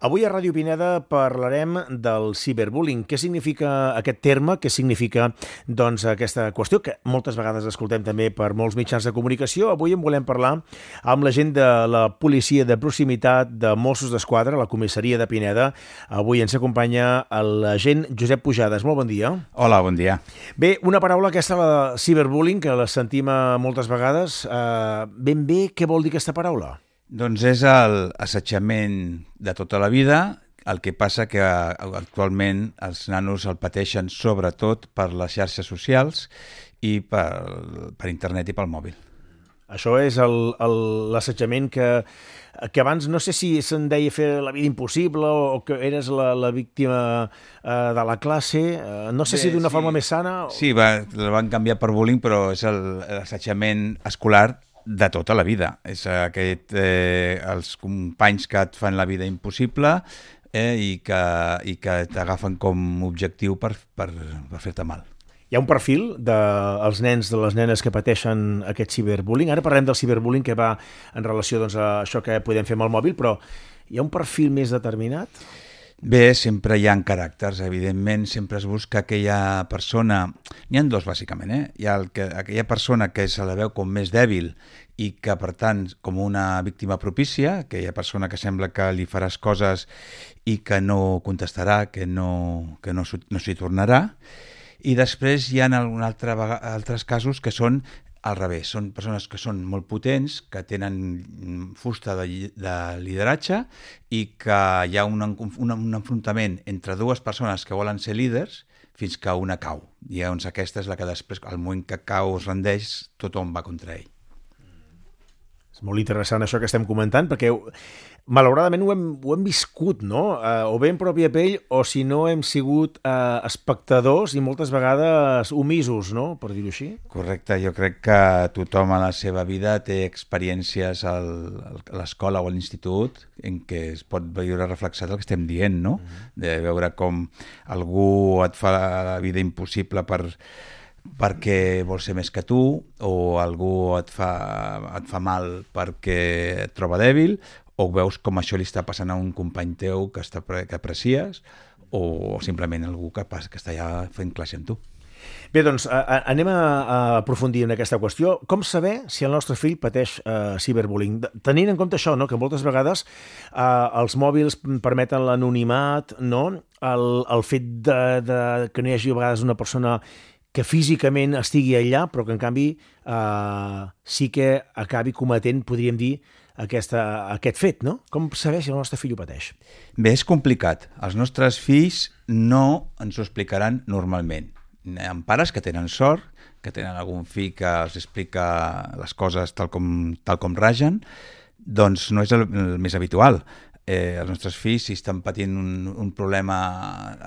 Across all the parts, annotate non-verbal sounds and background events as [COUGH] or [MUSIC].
Avui a Ràdio Pineda parlarem del ciberbullying. Què significa aquest terme? Què significa doncs, aquesta qüestió que moltes vegades escoltem també per molts mitjans de comunicació? Avui en volem parlar amb la gent de la policia de proximitat de Mossos d'Esquadra, la comissaria de Pineda. Avui ens acompanya l'agent Josep Pujades. Molt bon dia. Hola, bon dia. Bé, una paraula aquesta, la ciberbullying, que la sentim moltes vegades. Uh, ben bé, què vol dir aquesta paraula? Doncs és l'assetjament de tota la vida, el que passa que actualment els nanos el pateixen sobretot per les xarxes socials i per, per internet i pel mòbil. Això és l'assetjament que, que abans no sé si se'n deia fer la vida impossible o que eres la, la víctima eh, de la classe, eh, no sé Bé, si d'una sí. forma més sana... O... Sí, va, la van canviar per bullying, però és l'assetjament escolar de tota la vida. És aquest, eh, els companys que et fan la vida impossible eh, i que, i que t'agafen com objectiu per, per, per fer-te mal. Hi ha un perfil dels de nens, de les nenes que pateixen aquest ciberbullying. Ara parlem del ciberbullying que va en relació doncs, a això que podem fer amb el mòbil, però hi ha un perfil més determinat? Bé, sempre hi ha caràcters, evidentment, sempre es busca aquella persona... N'hi ha dos, bàsicament, eh? Hi ha el que, aquella persona que se la veu com més dèbil i que, per tant, com una víctima propícia, aquella persona que sembla que li faràs coses i que no contestarà, que no, que no, no s'hi tornarà, i després hi ha altre, altres casos que són al revés, són persones que són molt potents, que tenen fusta de, de lideratge i que hi ha un, un, un enfrontament entre dues persones que volen ser líders fins que una cau. I llavors aquesta és la que després, al moment que cau es rendeix, tothom va contra ell. És molt interessant això que estem comentant, perquè malauradament ho hem, ho hem viscut, no? Uh, o bé en pròpia pell, o si no hem sigut uh, espectadors i moltes vegades omisos, no?, per dir-ho així. Correcte, jo crec que tothom a la seva vida té experiències al, a l'escola o a l'institut en què es pot veure reflexat el que estem dient, no? Mm -hmm. De veure com algú et fa la vida impossible per perquè vol ser més que tu o algú et fa, et fa mal perquè et troba dèbil o veus com això li està passant a un company teu que, està, que aprecies o simplement algú que, pas, que està ja fent classe amb tu. Bé, doncs anem a, a aprofundir en aquesta qüestió. Com saber si el nostre fill pateix uh, ciberbullying? Tenint en compte això, no? que moltes vegades uh, els mòbils permeten l'anonimat, no? el, el fet de, de, que no hi hagi a vegades una persona que físicament estigui allà, però que en canvi eh, sí que acabi cometent, podríem dir, aquesta, aquest fet, no? Com saber si el nostre fill ho pateix? Bé, és complicat. Els nostres fills no ens ho explicaran normalment. Hi ha pares que tenen sort, que tenen algun fill que els explica les coses tal com, tal com ragen, doncs no és el, el més habitual. Eh, els nostres fills, si estan patint un, un problema,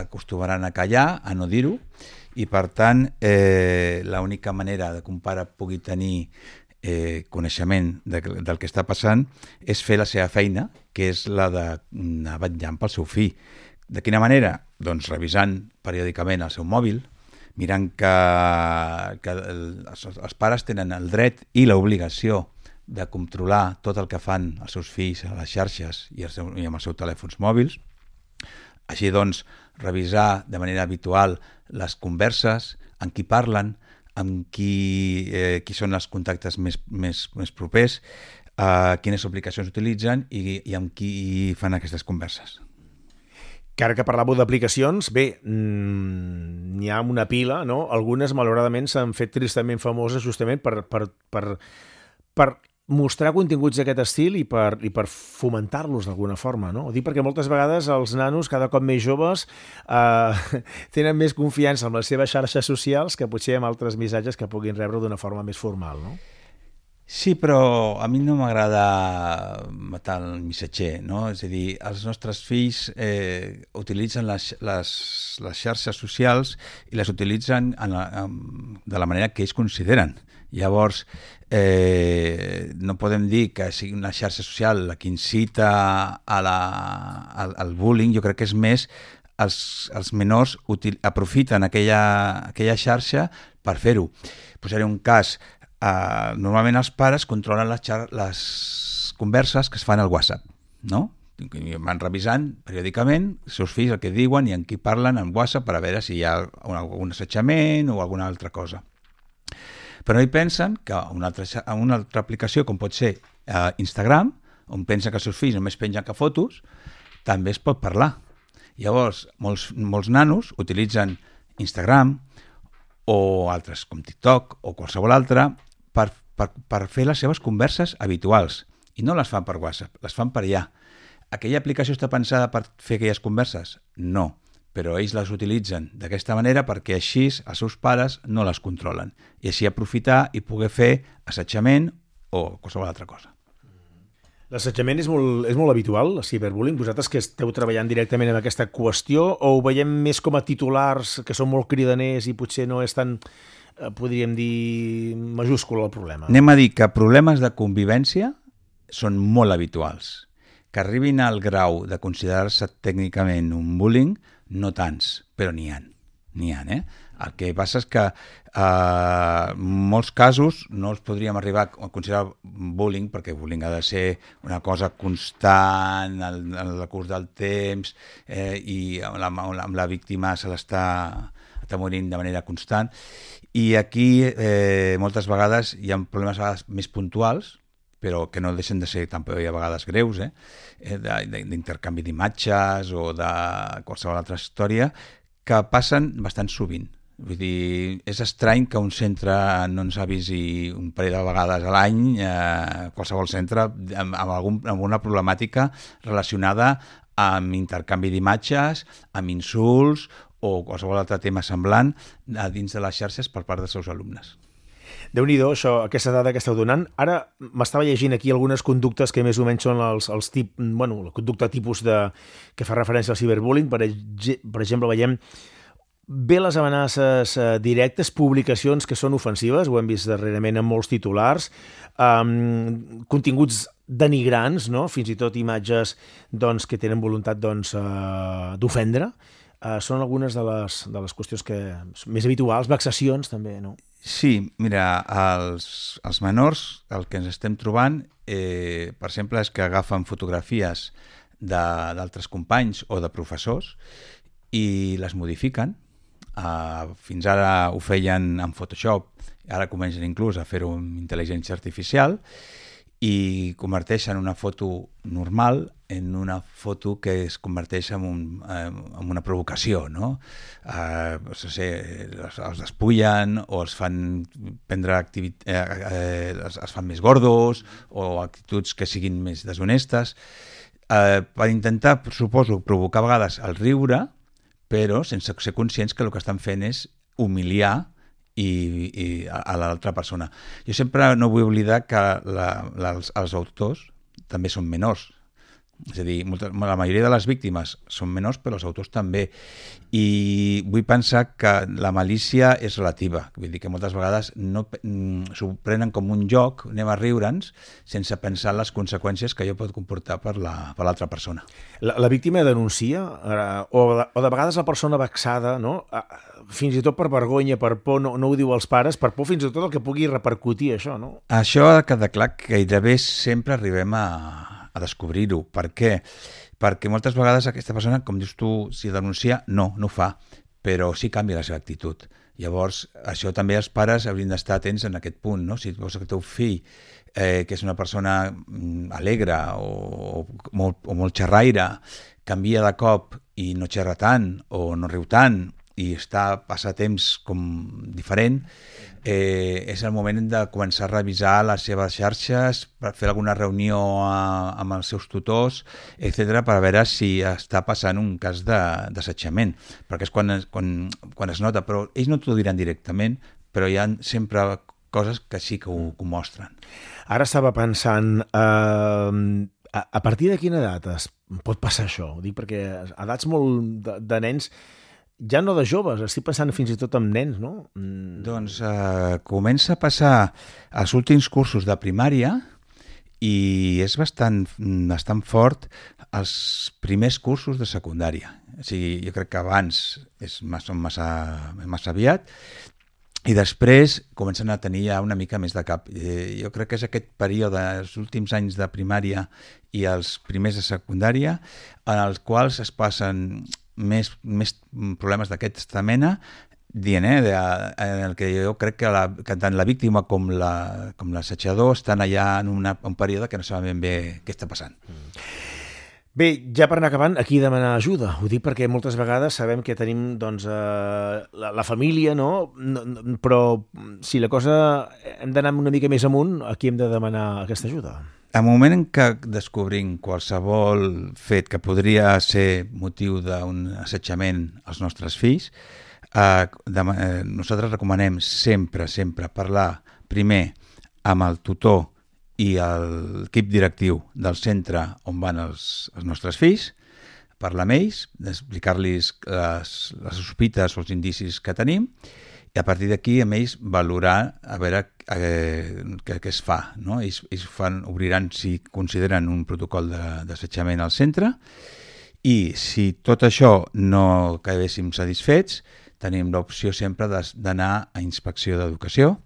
acostumaran a callar, a no dir-ho, i per tant eh, l'única manera de que un pare pugui tenir eh, coneixement de, del que està passant és fer la seva feina, que és la d'anar vetllant pel seu fill. De quina manera? Doncs revisant periòdicament el seu mòbil, mirant que, que el, els, els pares tenen el dret i l'obligació de controlar tot el que fan els seus fills a les xarxes i, el seu, i amb els seus telèfons mòbils. Així doncs, revisar de manera habitual les converses, amb qui parlen, amb qui, eh, qui són els contactes més, més, més propers, eh, quines aplicacions utilitzen i, i amb qui fan aquestes converses. Que ara que parlàveu d'aplicacions, bé, n'hi mm, ha una pila, no? Algunes, malauradament, s'han fet tristament famoses justament per, per, per, per mostrar continguts d'aquest estil i per, i per fomentar-los d'alguna forma, no? Ho dic perquè moltes vegades els nanos, cada cop més joves, eh, [LAUGHS] tenen més confiança en les seves xarxes socials que potser amb altres missatges que puguin rebre d'una forma més formal, no? Sí, però a mi no m'agrada matar el missatger, no? És a dir, els nostres fills eh, utilitzen les, les, les xarxes socials i les utilitzen en la, en, de la manera que ells consideren. Llavors, eh, no podem dir que sigui una xarxa social la que incita a la, al, al bullying, jo crec que és més els, els menors util, aprofiten aquella, aquella xarxa per fer-ho. Posaré un cas. Eh, normalment els pares controlen les, les converses que es fan al WhatsApp, no? van revisant periòdicament els seus fills el que diuen i en qui parlen en WhatsApp per a veure si hi ha un, algun assetjament o alguna altra cosa. Però hi pensen que una altra, una altra aplicació, com pot ser eh, Instagram, on pensa que els seus fills només pengen que fotos, també es pot parlar. Llavors, molts, molts nanos utilitzen Instagram o altres com TikTok o qualsevol altra per, per, per fer les seves converses habituals. I no les fan per WhatsApp, les fan per allà. Aquella aplicació està pensada per fer aquelles converses? No, però ells les utilitzen d'aquesta manera perquè així els seus pares no les controlen i així aprofitar i poder fer assetjament o qualsevol altra cosa. L'assetjament és, molt, és molt habitual, el ciberbullying. Vosaltres que esteu treballant directament en aquesta qüestió o ho veiem més com a titulars que són molt cridaners i potser no és tan, podríem dir, majúscul el problema? Anem a dir que problemes de convivència són molt habituals que arribin al grau de considerar-se tècnicament un bullying, no tants, però n'hi ha. N'hi ha, eh? El que passa és que eh, en molts casos no els podríem arribar a considerar bullying, perquè bullying ha de ser una cosa constant en el curs del temps eh, i amb la, amb la víctima se l'està morint de manera constant. I aquí eh, moltes vegades hi ha problemes més puntuals, però que no deixen de ser també a vegades greus, eh? eh d'intercanvi d'imatges o de qualsevol altra història, que passen bastant sovint. Vull dir, és estrany que un centre no ens avisi un parell de vegades a l'any, eh, qualsevol centre, amb, amb, algun, amb una problemàtica relacionada amb intercanvi d'imatges, amb insults o qualsevol altre tema semblant a dins de les xarxes per part dels seus alumnes déu nhi això, aquesta dada que esteu donant. Ara m'estava llegint aquí algunes conductes que més o menys són els, els tip, bueno, la conducta tipus de, que fa referència al ciberbullying. Per, per exemple, veiem bé les amenaces eh, directes, publicacions que són ofensives, ho hem vist darrerament en molts titulars, um, continguts denigrants, no? fins i tot imatges doncs, que tenen voluntat doncs, uh, uh, són algunes de les, de les qüestions que més habituals, vexacions també, no? Sí, mira, els, els menors, el que ens estem trobant, eh, per exemple, és que agafen fotografies d'altres companys o de professors i les modifiquen. Uh, fins ara ho feien en Photoshop, ara comencen inclús a fer-ho amb intel·ligència artificial i converteixen una foto normal en una foto que es converteix en, un, en una provocació, no? Eh, no sé, els, els despullen o els fan prendre eh, eh, els, els fan més gordos o actituds que siguin més deshonestes eh, per intentar, suposo, provocar a vegades el riure, però sense ser conscients que el que estan fent és humiliar i, i a, a l'altra persona. Jo sempre no vull oblidar que la, la, els, els autors també són menors, és a dir, molta, la majoria de les víctimes són menors, però els autors també. I vull pensar que la malícia és relativa. Vull dir que moltes vegades no mm, s'ho prenen com un joc, anem a riure'ns, sense pensar en les conseqüències que allò pot comportar per l'altra la, per persona. La, la víctima denuncia, eh, o, de, o de vegades la persona vexada, no? Eh, fins i tot per vergonya, per por, no, no ho diu als pares, per por fins i tot el que pugui repercutir això, no? Això ha quedat clar que gairebé sempre arribem a, a descobrir-ho. Per què? Perquè moltes vegades aquesta persona, com dius tu, si denuncia, no, no ho fa, però sí canvia la seva actitud. Llavors, això també els pares haurien d'estar atents en aquest punt, no? Si vols que el teu fill, eh, que és una persona mm, alegre o, o, molt, o molt xerraire, canvia de cop i no xerra tant o no riu tant i està passar temps com diferent, eh, és el moment de començar a revisar les seves xarxes, per fer alguna reunió a, amb els seus tutors, etc per veure si està passant un cas d'assetjament, perquè és quan, quan, quan es nota, però ells no t'ho diran directament, però hi ha sempre coses que sí que ho, que ho mostren. Ara estava pensant, eh, a, a partir de quina edat es pot passar això? Ho dic perquè a edats molt de, de nens ja no de joves, estic pensant fins i tot en nens, no? Mm. Doncs eh, comença a passar als últims cursos de primària i és bastant, bastant fort els primers cursos de secundària. O sigui, jo crec que abans és massa, massa, massa aviat i després comencen a tenir ja una mica més de cap. Eh, jo crec que és aquest període, els últims anys de primària i els primers de secundària, en els quals es passen més, més problemes d'aquesta mena, dient, eh, de, en el que jo crec que, la, que tant la víctima com l'assetjador la, com estan allà en una, un període que no saben ben bé què està passant. Bé, ja per anar acabant, aquí demanar ajuda. Ho dic perquè moltes vegades sabem que tenim doncs, eh, la, la família, no? Però si la cosa hem d'anar una mica més amunt, aquí hem de demanar aquesta ajuda. Al moment en què descobrim qualsevol fet que podria ser motiu d'un assetjament als nostres fills, eh, de, eh, nosaltres recomanem sempre, sempre parlar primer amb el tutor i l'equip directiu del centre on van els, els nostres fills, parlar amb ells, explicar-los les, les sospites o els indicis que tenim, a partir d'aquí amb ells valorar a veure eh, què, què es fa. No? Ells, ells fan, obriran si consideren un protocol d'assetjament al centre i si tot això no quedéssim satisfets, tenim l'opció sempre d'anar a inspecció d'educació,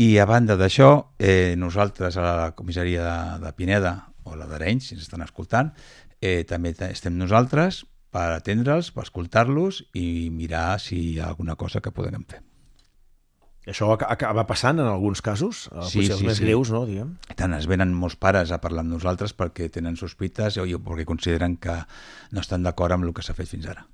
i a banda d'això, eh, nosaltres a la comissaria de, de Pineda o la d'Arenys, si ens estan escoltant, eh, també estem nosaltres per atendre'ls, per escoltar-los i mirar si hi ha alguna cosa que podem fer. Això acaba passant en alguns casos, eh, sí, potser els sí, més sí. greus, no? Diguem. tant es venen molts pares a parlar amb nosaltres perquè tenen sospites o perquè consideren que no estan d'acord amb el que s'ha fet fins ara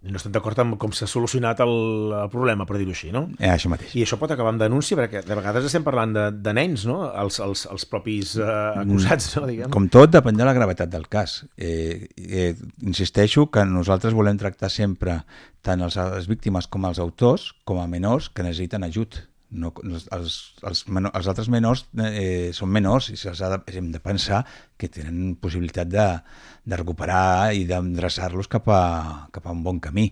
no estem d'acord amb com s'ha solucionat el, el problema, per dir-ho així, no? Eh, això mateix. I això pot acabar amb denúncia, perquè de vegades estem parlant de, de nens, no? Els, els, els propis eh, acusats, no? Diguem. Com tot, depèn de la gravetat del cas. Eh, eh, insisteixo que nosaltres volem tractar sempre tant els, les víctimes com els autors com a menors que necessiten ajut no, els, els, els, menor, els altres menors eh, són menors i ha de, hem de pensar que tenen possibilitat de, de recuperar i d'endreçar-los cap, a, cap a un bon camí.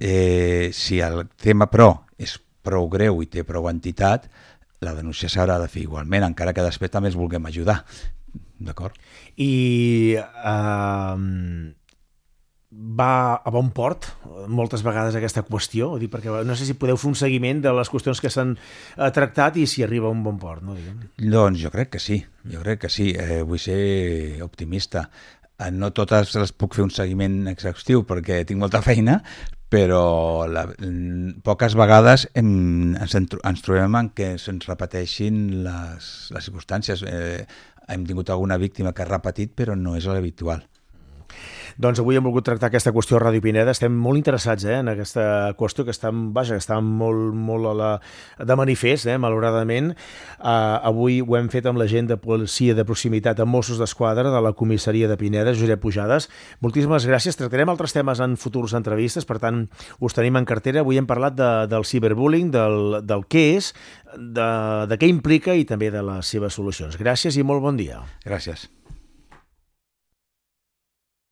Eh, si el tema, però, és prou greu i té prou entitat, la denúncia s'haurà de fer igualment, encara que després també els vulguem ajudar. D'acord? I eh, va a bon port moltes vegades aquesta qüestió, dir, perquè no sé si podeu fer un seguiment de les qüestions que s'han eh, tractat i si arriba a un bon port, no? Diguem. Doncs jo crec que sí, jo crec que sí, eh, vull ser optimista. Eh, no totes les puc fer un seguiment exhaustiu perquè tinc molta feina, però la, poques vegades hem, ens, ens trobem en què se'ns repeteixin les, les circumstàncies. Eh, hem tingut alguna víctima que ha repetit, però no és l'habitual. Doncs avui hem volgut tractar aquesta qüestió a Ràdio Pineda. Estem molt interessats eh, en aquesta qüestió que està, vaja, que està molt, molt a la, de manifest, eh, malauradament. Uh, avui ho hem fet amb l'agent de policia de proximitat amb Mossos d'Esquadra de la comissaria de Pineda, Josep Pujades. Moltíssimes gràcies. Tractarem altres temes en futurs entrevistes, per tant, us tenim en cartera. Avui hem parlat de, del ciberbullying, del, del què és, de, de què implica i també de les seves solucions. Gràcies i molt bon dia. Gràcies.